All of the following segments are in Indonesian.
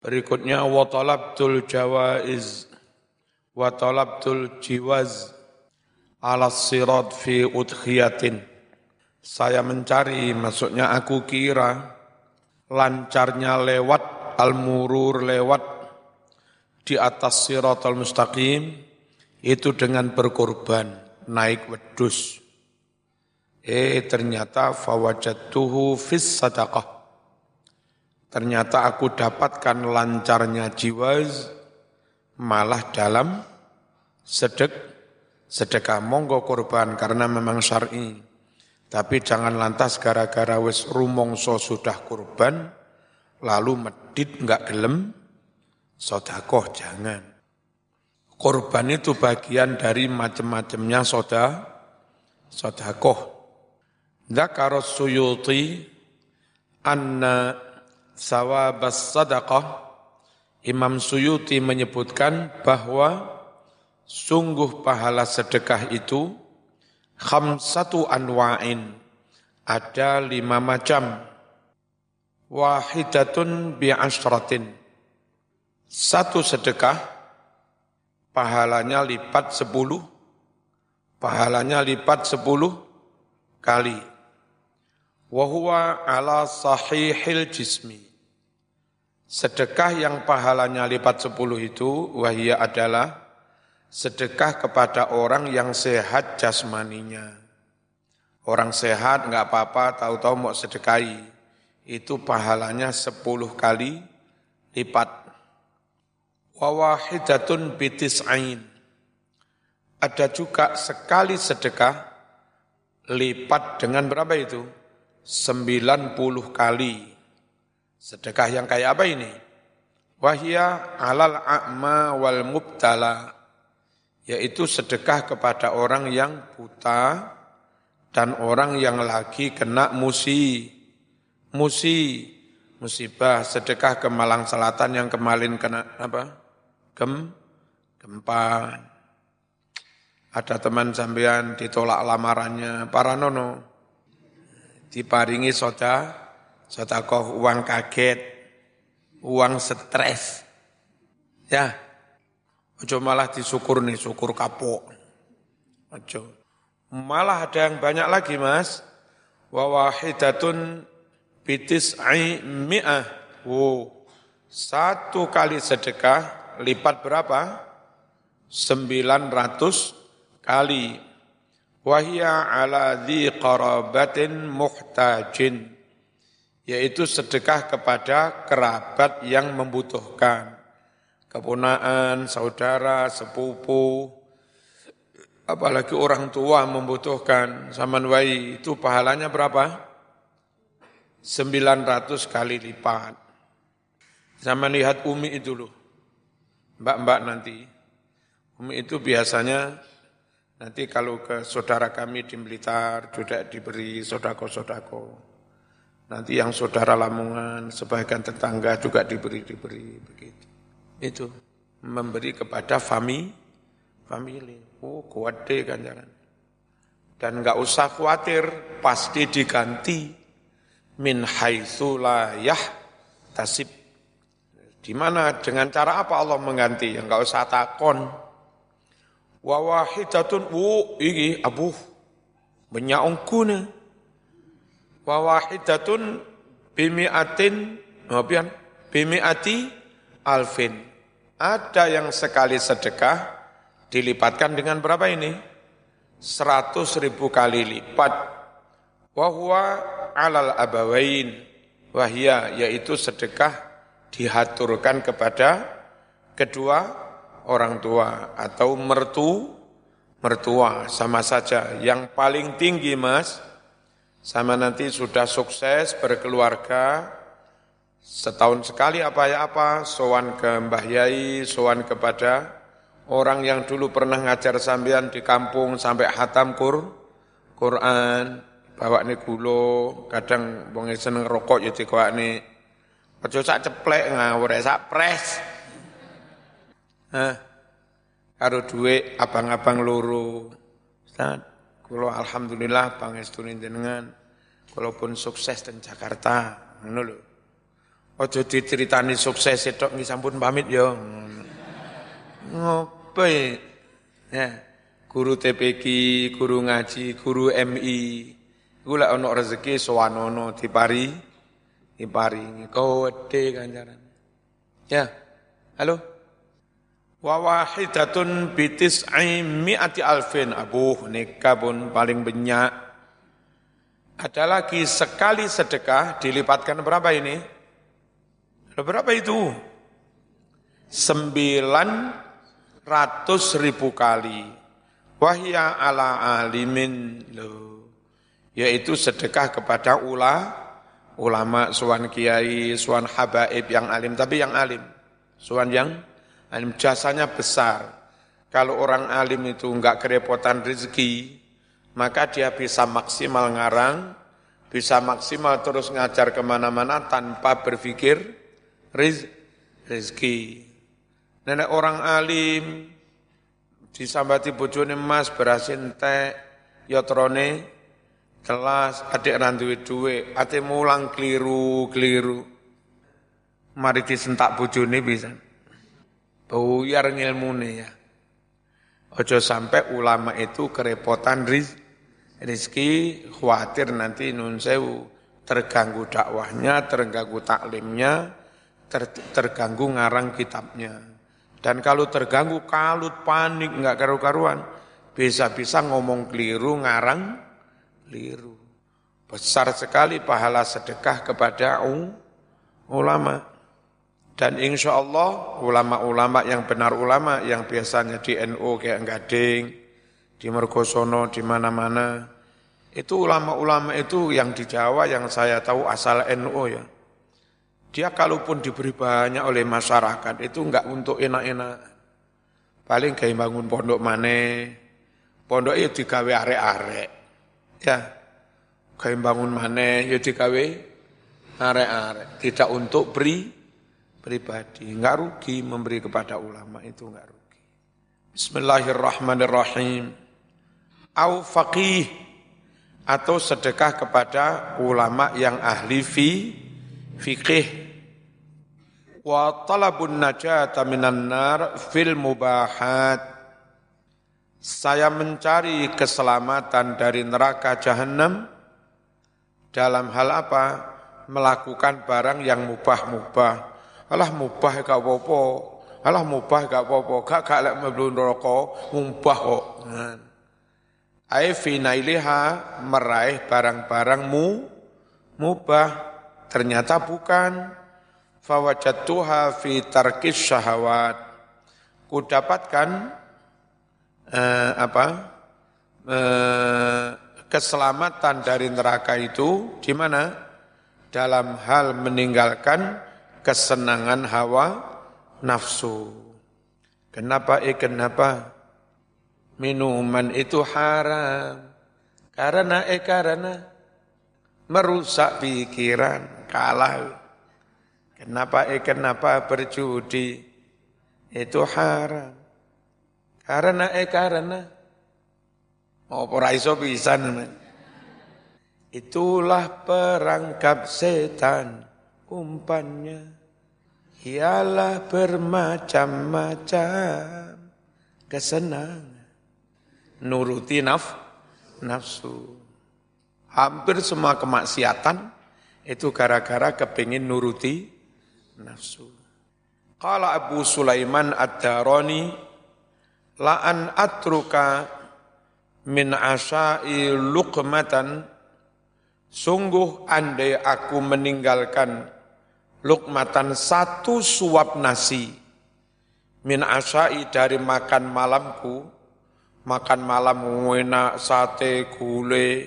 Berikutnya wa talabtul jawaiz wa talabtul jiwaz ala sirat fi udkhiyatin. Saya mencari, maksudnya aku kira lancarnya lewat al-murur lewat di atas siratal mustaqim itu dengan berkorban naik wedus. Eh ternyata fawajatuhu fis sadaqah Ternyata aku dapatkan lancarnya jiwa malah dalam sedek sedekah monggo korban karena memang syar'i. Tapi jangan lantas gara-gara wis rumongso sudah korban lalu medit enggak gelem sodakoh jangan. Korban itu bagian dari macam-macamnya soda, sodakoh. Zakaros suyuti anna sawabas sadaqah, Imam Suyuti menyebutkan bahwa sungguh pahala sedekah itu khamsatu anwa'in, ada lima macam. Wahidatun bi'ashratin. Satu sedekah, pahalanya lipat sepuluh, pahalanya lipat sepuluh kali. Wahuwa ala sahihil jismi Sedekah yang pahalanya lipat sepuluh itu wahia adalah sedekah kepada orang yang sehat jasmaninya. Orang sehat nggak apa-apa, tahu-tahu mau sedekahi. Itu pahalanya sepuluh kali lipat. Wawahidatun bitis ain. Ada juga sekali sedekah lipat dengan berapa itu? Sembilan puluh kali Sedekah yang kayak apa ini? Wahia alal a'ma wal mubtala, yaitu sedekah kepada orang yang buta dan orang yang lagi kena musi, musi, musibah, sedekah ke Malang Selatan yang kemarin kena apa? Gem, gempa. Ada teman sampean ditolak lamarannya, para nono, diparingi soda, Sotakoh uang kaget, uang stres. Ya, ojo malah disyukur nih, syukur kapok. Ojo. Malah ada yang banyak lagi mas. Wawahidatun bitis mi'ah. Wow. Satu kali sedekah lipat berapa? 900 kali. Wahia ala dhi qarabatin muhtajin yaitu sedekah kepada kerabat yang membutuhkan. Kepunaan, saudara, sepupu, apalagi orang tua membutuhkan. Zaman wai itu pahalanya berapa? 900 kali lipat. Zaman lihat Umi itu loh. Mbak-mbak nanti. Umi itu biasanya nanti kalau ke saudara kami di Blitar juga diberi sodako-sodako Nanti yang saudara Lamongan, sebagian tetangga juga diberi-diberi begitu. Itu memberi kepada fami, family. Oh, kuat deh kan jangan. Dan enggak usah khawatir, pasti diganti min haitsu la tasib. Di mana dengan cara apa Allah mengganti? Yang enggak usah takon. Wa wahidatun wu iki abu menyaungkuna wa wahidatun bimi'atin bimi bimi'ati alfin. Ada yang sekali sedekah dilipatkan dengan berapa ini? Seratus ribu kali lipat. Wahwa alal abawain. Wahya yaitu sedekah dihaturkan kepada kedua orang tua atau mertu mertua sama saja. Yang paling tinggi mas sama nanti sudah sukses berkeluarga, setahun sekali apa ya apa, sowan ke Mbah Yai, sowan kepada orang yang dulu pernah ngajar sambian di kampung sampai hatam kur, Quran, bawa nih gulo, kadang wong seneng rokok ya dikoak nih, ojo sak ceplek ngawur sak pres. Hah, karo duit abang-abang loro. Ustaz, Kulo alhamdulillah pangestunin jenengan. Kalaupun sukses di Jakarta, ngono lho. Ojo diceritani sukses itu nggih sampun pamit yo. Ngopo ya? Guru TPQ, guru ngaji, guru MI. Gula ono rezeki sowanono dipari diparingi kode ganjaran. Ya. Halo. Wa wahidatun bitis mi'ati alfin. Abuh pun paling banyak. Ada lagi sekali sedekah dilipatkan berapa ini? Berapa itu? Sembilan ratus ribu kali. Wahya ala alimin loh. Yaitu sedekah kepada ula, ulama, suan kiai, suan habaib yang alim. Tapi yang alim. Suan yang alim. Jasanya besar. Kalau orang alim itu enggak kerepotan rezeki, maka dia bisa maksimal ngarang, bisa maksimal terus ngajar ke mana-mana tanpa berpikir riz, rizki. Nenek orang alim disambati bojone emas berhasil entek yotrone kelas adik randuwe duwe ate mulang keliru-keliru. Mari disentak bojone bisa. Buyar ngilmune ya. Ojo sampai ulama itu kerepotan riz, rizki, khawatir nanti nun sewu terganggu dakwahnya, terganggu taklimnya, ter, terganggu ngarang kitabnya. Dan kalau terganggu kalut panik nggak karu-karuan, bisa-bisa ngomong keliru ngarang keliru. Besar sekali pahala sedekah kepada ulama. Dan insya Allah ulama-ulama yang benar ulama yang biasanya di NU kayak Gading, di Mergosono, di mana-mana, itu ulama-ulama itu yang di Jawa yang saya tahu asal NU ya dia kalaupun diberi banyak oleh masyarakat itu enggak untuk enak-enak. Paling kayak bangun pondok mana, pondok itu digawe arek-arek. Ya, kayak bangun mana, ya digawe arek-arek. Tidak untuk beri pribadi. Enggak rugi memberi kepada ulama itu enggak rugi. Bismillahirrahmanirrahim. Au faqih atau sedekah kepada ulama yang ahli fi fikih wa talabun najata minan nar fil mubahat saya mencari keselamatan dari neraka jahanam dalam hal apa? Melakukan barang yang mubah-mubah. Alah mubah gak apa-apa. Alah mubah gak apa-apa. Gak gak lek mlebu neraka mubah kok. Nah. Ai fi meraih barang-barang mu mubah Ternyata bukan. Fawajatuha fi tarkis syahawat. Ku dapatkan eh, apa? Eh, keselamatan dari neraka itu di mana? Dalam hal meninggalkan kesenangan hawa nafsu. Kenapa eh kenapa? Minuman itu haram. Karena eh karena merusak pikiran kalah. Kenapa eh kenapa berjudi itu haram? Karena eh karena mau poraiso bisa Itulah perangkap setan umpannya ialah bermacam-macam kesenangan nuruti naf nafsu hampir semua kemaksiatan itu gara-gara kepingin nuruti nafsu. Qala Abu Sulaiman Ad-Darani la'an atruka min asai luqmatan sungguh andai aku meninggalkan lukmatan satu suap nasi. Min asai dari makan malamku. Makan malam enak sate gulai.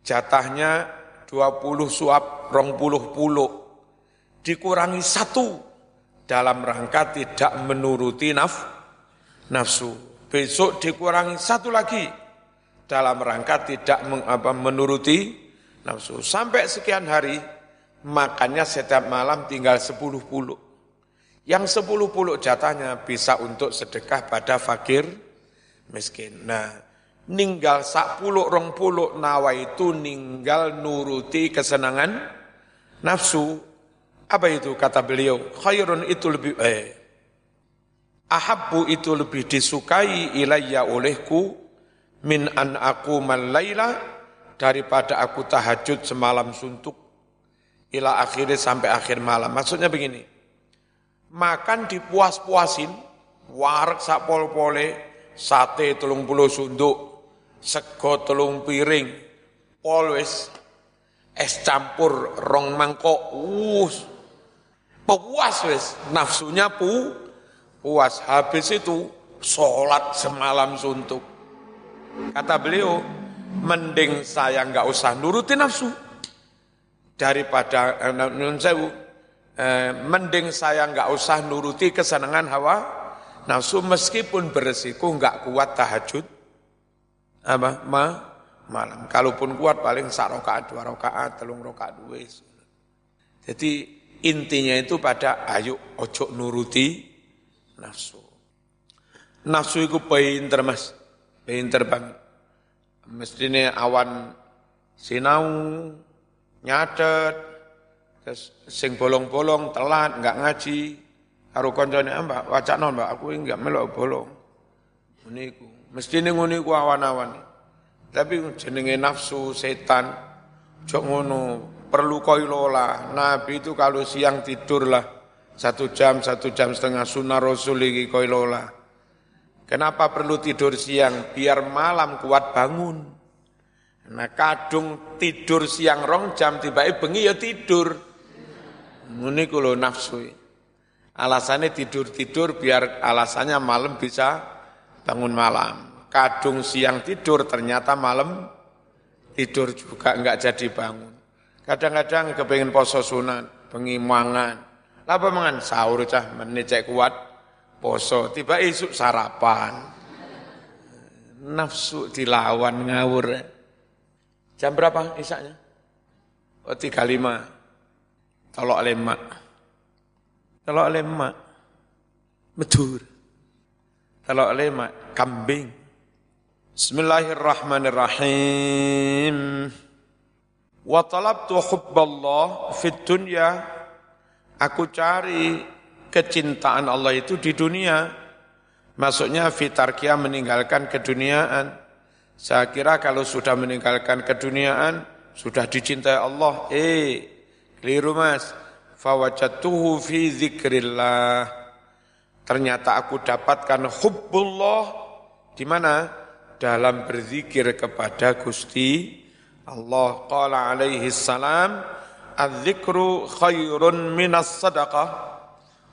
Jatahnya 20 suap, rong puluh puluh, dikurangi satu. Dalam rangka tidak menuruti naf, nafsu. Besok dikurangi satu lagi. Dalam rangka tidak meng, apa, menuruti nafsu. Sampai sekian hari, makannya setiap malam tinggal sepuluh puluh. Yang sepuluh puluh jatahnya bisa untuk sedekah pada fakir miskin. Nah, ninggal sak puluk rong puluk nawa itu ninggal nuruti kesenangan nafsu Apa itu kata beliau? Khairun itu lebih eh ahabbu itu lebih disukai ilayya olehku min an aku malaila daripada aku tahajud semalam suntuk ila akhirnya sampai akhir malam. Maksudnya begini, makan dipuas-puasin, warak sak pol-pole, sate telung puluh sunduk, sego telung piring, polwes, es campur rong mangkok, us, puas wes, nafsunya pu, puas. Habis itu sholat semalam suntuk. Kata beliau, mending saya nggak usah nuruti nafsu daripada eh, nun sewu, eh, mending saya nggak usah nuruti kesenangan hawa nafsu meskipun beresiko nggak kuat tahajud apa ma malam. Kalaupun kuat paling sak rakaat dua rakaat telung rakaat dua. Jadi intinya itu pada ayo ojo nuruti nafsu. Nafsu itu pinter mas, pinter banget. Mestinya awan sinau, nyatet, terus sing bolong-bolong, telat, enggak ngaji, karo koncone ah, mbak, wacak non mbak, aku enggak melok bolong. Meniku, mestinya nguniku awan-awan. Tapi jenenge nafsu, setan, jok ngono, perlu koilola. Nabi itu kalau siang tidur lah, satu jam, satu jam setengah sunnah Rasul iki koilola. Kenapa perlu tidur siang? Biar malam kuat bangun. Nah kadung tidur siang rong jam tiba bengi ya tidur. Ini kalau nafsu. Alasannya tidur-tidur biar alasannya malam bisa bangun malam. Kadung siang tidur ternyata malam tidur juga enggak jadi bangun. Kadang-kadang kepengen poso sunat, bengi mangan, apa mangan sahur cah menecek kuat poso tiba isuk sarapan. Nafsu dilawan ngawur. Jam berapa isaknya? Oh tiga lima. Tolok lemak. Tolok lemak. Medur. Tolok lemak. Kambing. Bismillahirrahmanirrahim. Wa talabtu hubballah fit dunya Aku cari kecintaan Allah itu di dunia. Maksudnya fitarkia meninggalkan keduniaan. Saya kira kalau sudah meninggalkan keduniaan, sudah dicintai Allah. Eh, keliru mas. Fawajatuhu fi zikrillah. Ternyata aku dapatkan hubbullah. Di mana? Dalam berzikir kepada Gusti Allah. Qala alaihi salam, Al-zikru khairun minas sadaqah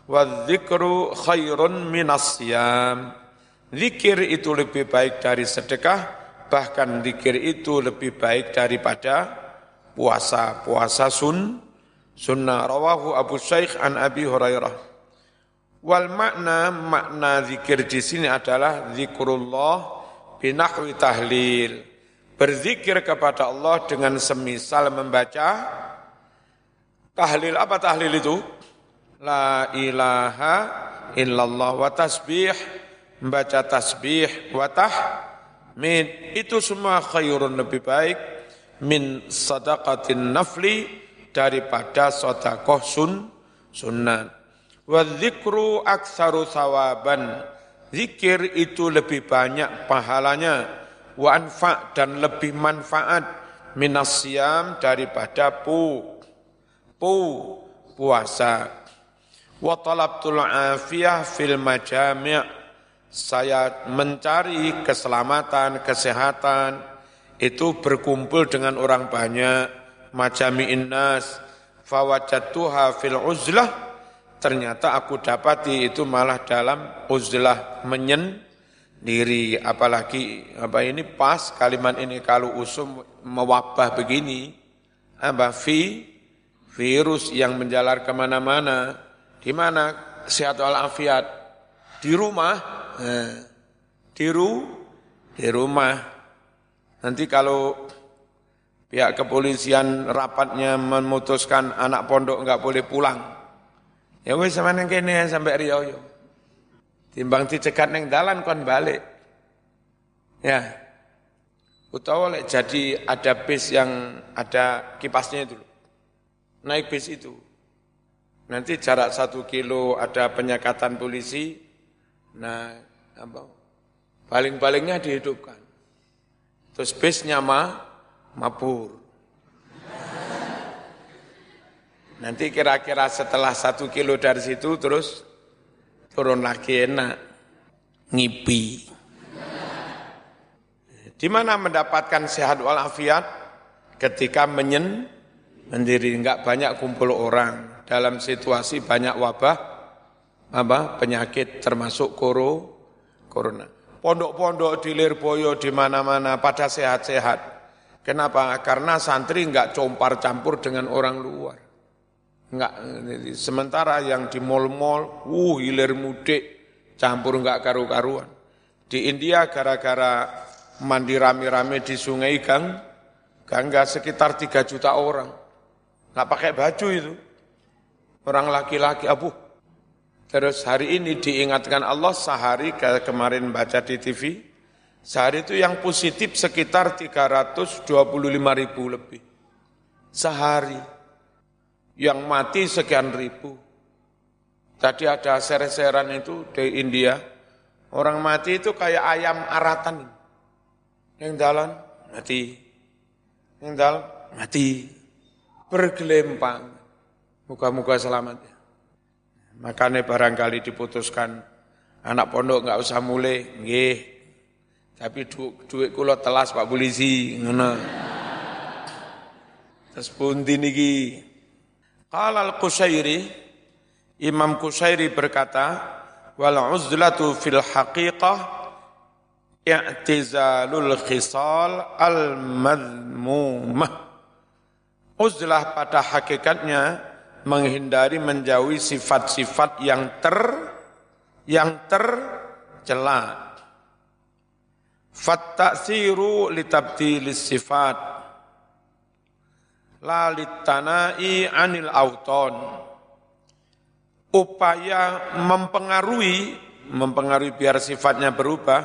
Wal-zikru khairun minas siyam Zikir itu lebih baik dari sedekah Bahkan zikir itu lebih baik daripada puasa Puasa sun sunnah Rawahu Abu Syekh an Abi Hurairah Wal makna makna zikir di sini adalah zikrullah binahwi tahlil. Berzikir kepada Allah dengan semisal membaca Tahlil apa tahlil itu? La ilaha illallah wa tasbih, membaca tasbih wa tahmid. Itu semua khairun lebih baik min sadaqatin nafli daripada sodakoh sun sunnah. Wa dzikru aksaru sawaban. Zikir itu lebih banyak pahalanya. Wa anfa' dan lebih manfaat minas siam daripada pu pu puasa wa talabtul afiyah fil majami' saya mencari keselamatan kesehatan. Itu berkumpul dengan orang banyak. Majami'in nas fawajadtuha fil uzlah. Ternyata aku dapati itu malah dalam uzlah menyen diri. Apalagi apa ini pas kalimat ini kalau usum mewabah begini apa fi virus yang menjalar ke mana-mana, di mana? Sehat walafiat? Di rumah, eh, di, ru, di rumah. Nanti kalau pihak kepolisian rapatnya memutuskan anak pondok enggak boleh pulang, ya wis sama neng kene sampai Riau yo. Timbang dicegat neng dalan kon balik. Ya. Utawa lek jadi ada bis yang ada kipasnya itu naik bis itu. Nanti jarak satu kilo ada penyekatan polisi, nah apa, paling-palingnya dihidupkan. Terus bisnya ma, mabur. Nanti kira-kira setelah satu kilo dari situ terus turun lagi enak, ngipi. Di mana mendapatkan sehat walafiat? Ketika menyen, mendiri, enggak banyak kumpul orang dalam situasi banyak wabah apa penyakit termasuk koro corona. Pondok-pondok di Lirboyo di mana-mana pada sehat-sehat. Kenapa? Karena santri enggak compar campur dengan orang luar. Enggak sementara yang di mall-mall, uh hilir mudik, campur enggak karu-karuan. Di India gara-gara mandi rame-rame di sungai Gang, Gangga sekitar 3 juta orang. Enggak pakai baju itu orang laki-laki abu. Terus hari ini diingatkan Allah sehari kemarin baca di TV, sehari itu yang positif sekitar 325 ribu lebih. Sehari. Yang mati sekian ribu. Tadi ada ser-seran itu di India, orang mati itu kayak ayam aratan. Yang dalam mati. Yang dalam mati. Bergelempang. Muka-muka selamat. Ya. Makanya barangkali diputuskan anak pondok nggak usah mulai, nggih. Tapi du, duit kula telas Pak Polisi, ngono. Terus pundi niki? Qala al-Qushairi Imam Qushairi berkata, wal uzlatu fil haqiqah i'tizalul khisal al-madmumah. Uzlah pada hakikatnya menghindari menjauhi sifat-sifat yang ter yang tercela. Fattasiru litabdilis sifat la litanai anil auton. Upaya mempengaruhi mempengaruhi biar sifatnya berubah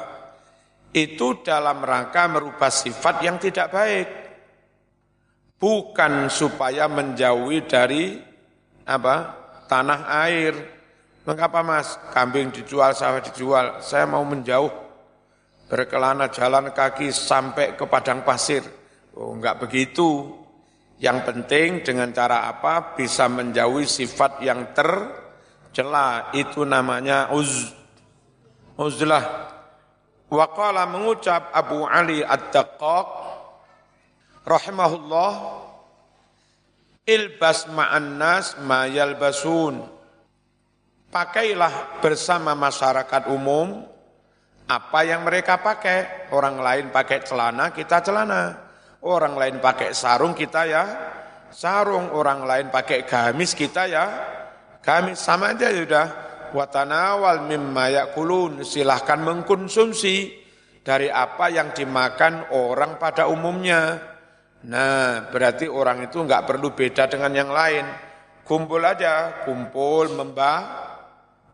itu dalam rangka merubah sifat yang tidak baik. Bukan supaya menjauhi dari apa tanah air. Mengapa mas? Kambing dijual, sawah dijual. Saya mau menjauh berkelana jalan kaki sampai ke padang pasir. Oh, enggak begitu. Yang penting dengan cara apa bisa menjauhi sifat yang tercela. Itu namanya uz. Uzlah. Waqala mengucap Abu Ali Ad-Daqqaq rahimahullah Ilbas ma'an nas ma yalbasun. Pakailah bersama masyarakat umum apa yang mereka pakai. Orang lain pakai celana, kita celana. Orang lain pakai sarung, kita ya sarung. Orang lain pakai gamis, kita ya gamis. Sama aja sudah. Watanawal mimma yakulun. Silahkan mengkonsumsi dari apa yang dimakan orang pada umumnya. Nah, berarti orang itu enggak perlu beda dengan yang lain. Kumpul aja, kumpul, membah,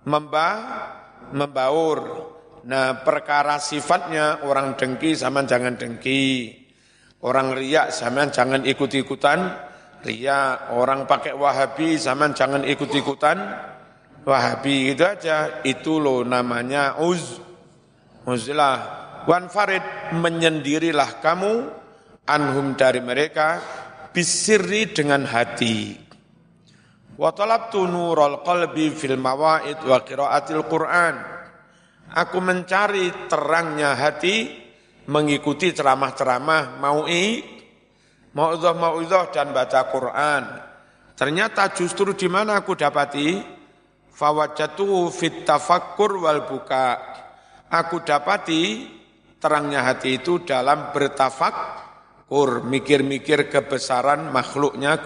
membah, membaur. Nah, perkara sifatnya orang dengki sama jangan dengki. Orang riak sama jangan ikut-ikutan riak. Orang pakai wahabi sama jangan ikut-ikutan wahabi. Itu aja. Itu loh namanya uz. Uzlah. Wan farid menyendirilah kamu anhum dari mereka bisirri dengan hati. Wa talabtu nurul qalbi fil mawaid wa qiraatil Qur'an. Aku mencari terangnya hati mengikuti ceramah-ceramah mau'i, mau'izah dan baca Quran. Ternyata justru di mana aku dapati fawajatu fit tafakkur wal buka. Aku dapati terangnya hati itu dalam bertafak kur mikir-mikir kebesaran makhluknya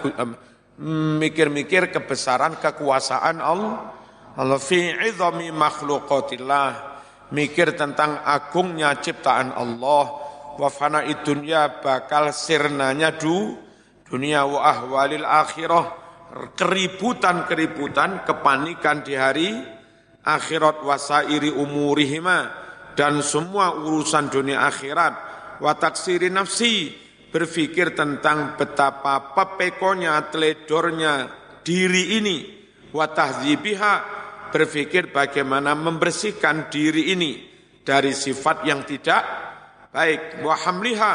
mikir-mikir kebesaran kekuasaan Allah. Allah fi izami makhlukatillah mikir tentang agungnya ciptaan Allah. Wa fana dunya bakal sirnanya du dunia wa ahwalil akhirah. Keributan-keributan kepanikan di hari akhirat wasairi umurihima. Dan semua urusan dunia akhirat. Wa taksiri nafsi berpikir tentang betapa pepekonya, teledornya diri ini, wa tahdzibiha berpikir bagaimana membersihkan diri ini dari sifat yang tidak baik. Wa hamliha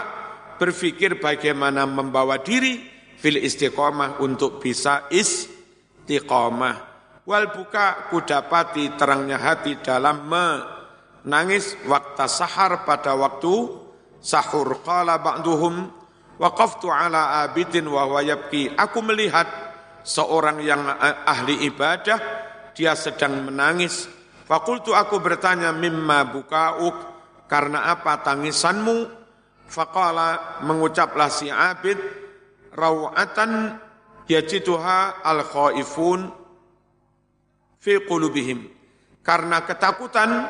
berpikir bagaimana membawa diri fil istiqomah untuk bisa istiqomah. Wal buka kudapati terangnya hati dalam menangis waktu sahar pada waktu sahur. Qala ba'duhum waqaftu ala abidin wa huwa yabki aku melihat seorang yang ahli ibadah dia sedang menangis Fakultu aku bertanya mimma bukauk karena apa tangisanmu? Faqala mengucaplah si abid rawatan yajituha al khaifun fi qulubihim. Karena ketakutan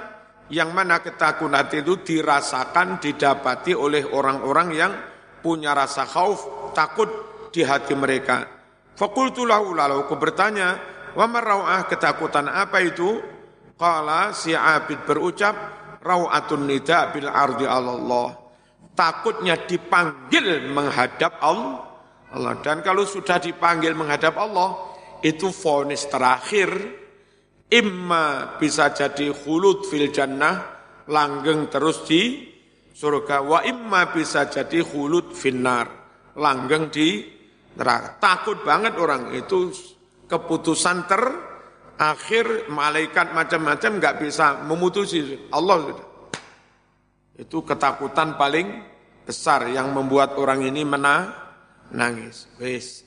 yang mana ketakutan itu dirasakan didapati oleh orang-orang yang punya rasa khauf, takut di hati mereka. Fakultu lahu lalu aku bertanya, wa marrawah ketakutan apa itu? Qala si Abid berucap, rawatun nida bil ardi Allah. Takutnya dipanggil menghadap Allah. Dan kalau sudah dipanggil menghadap Allah, itu vonis terakhir. Imma bisa jadi khulud fil jannah, langgeng terus di surga. Wa imma bisa jadi khulud finnar, langgeng di neraka. Takut banget orang itu keputusan ter akhir malaikat macam-macam nggak bisa memutusi Allah. Itu ketakutan paling besar yang membuat orang ini menangis. Wis.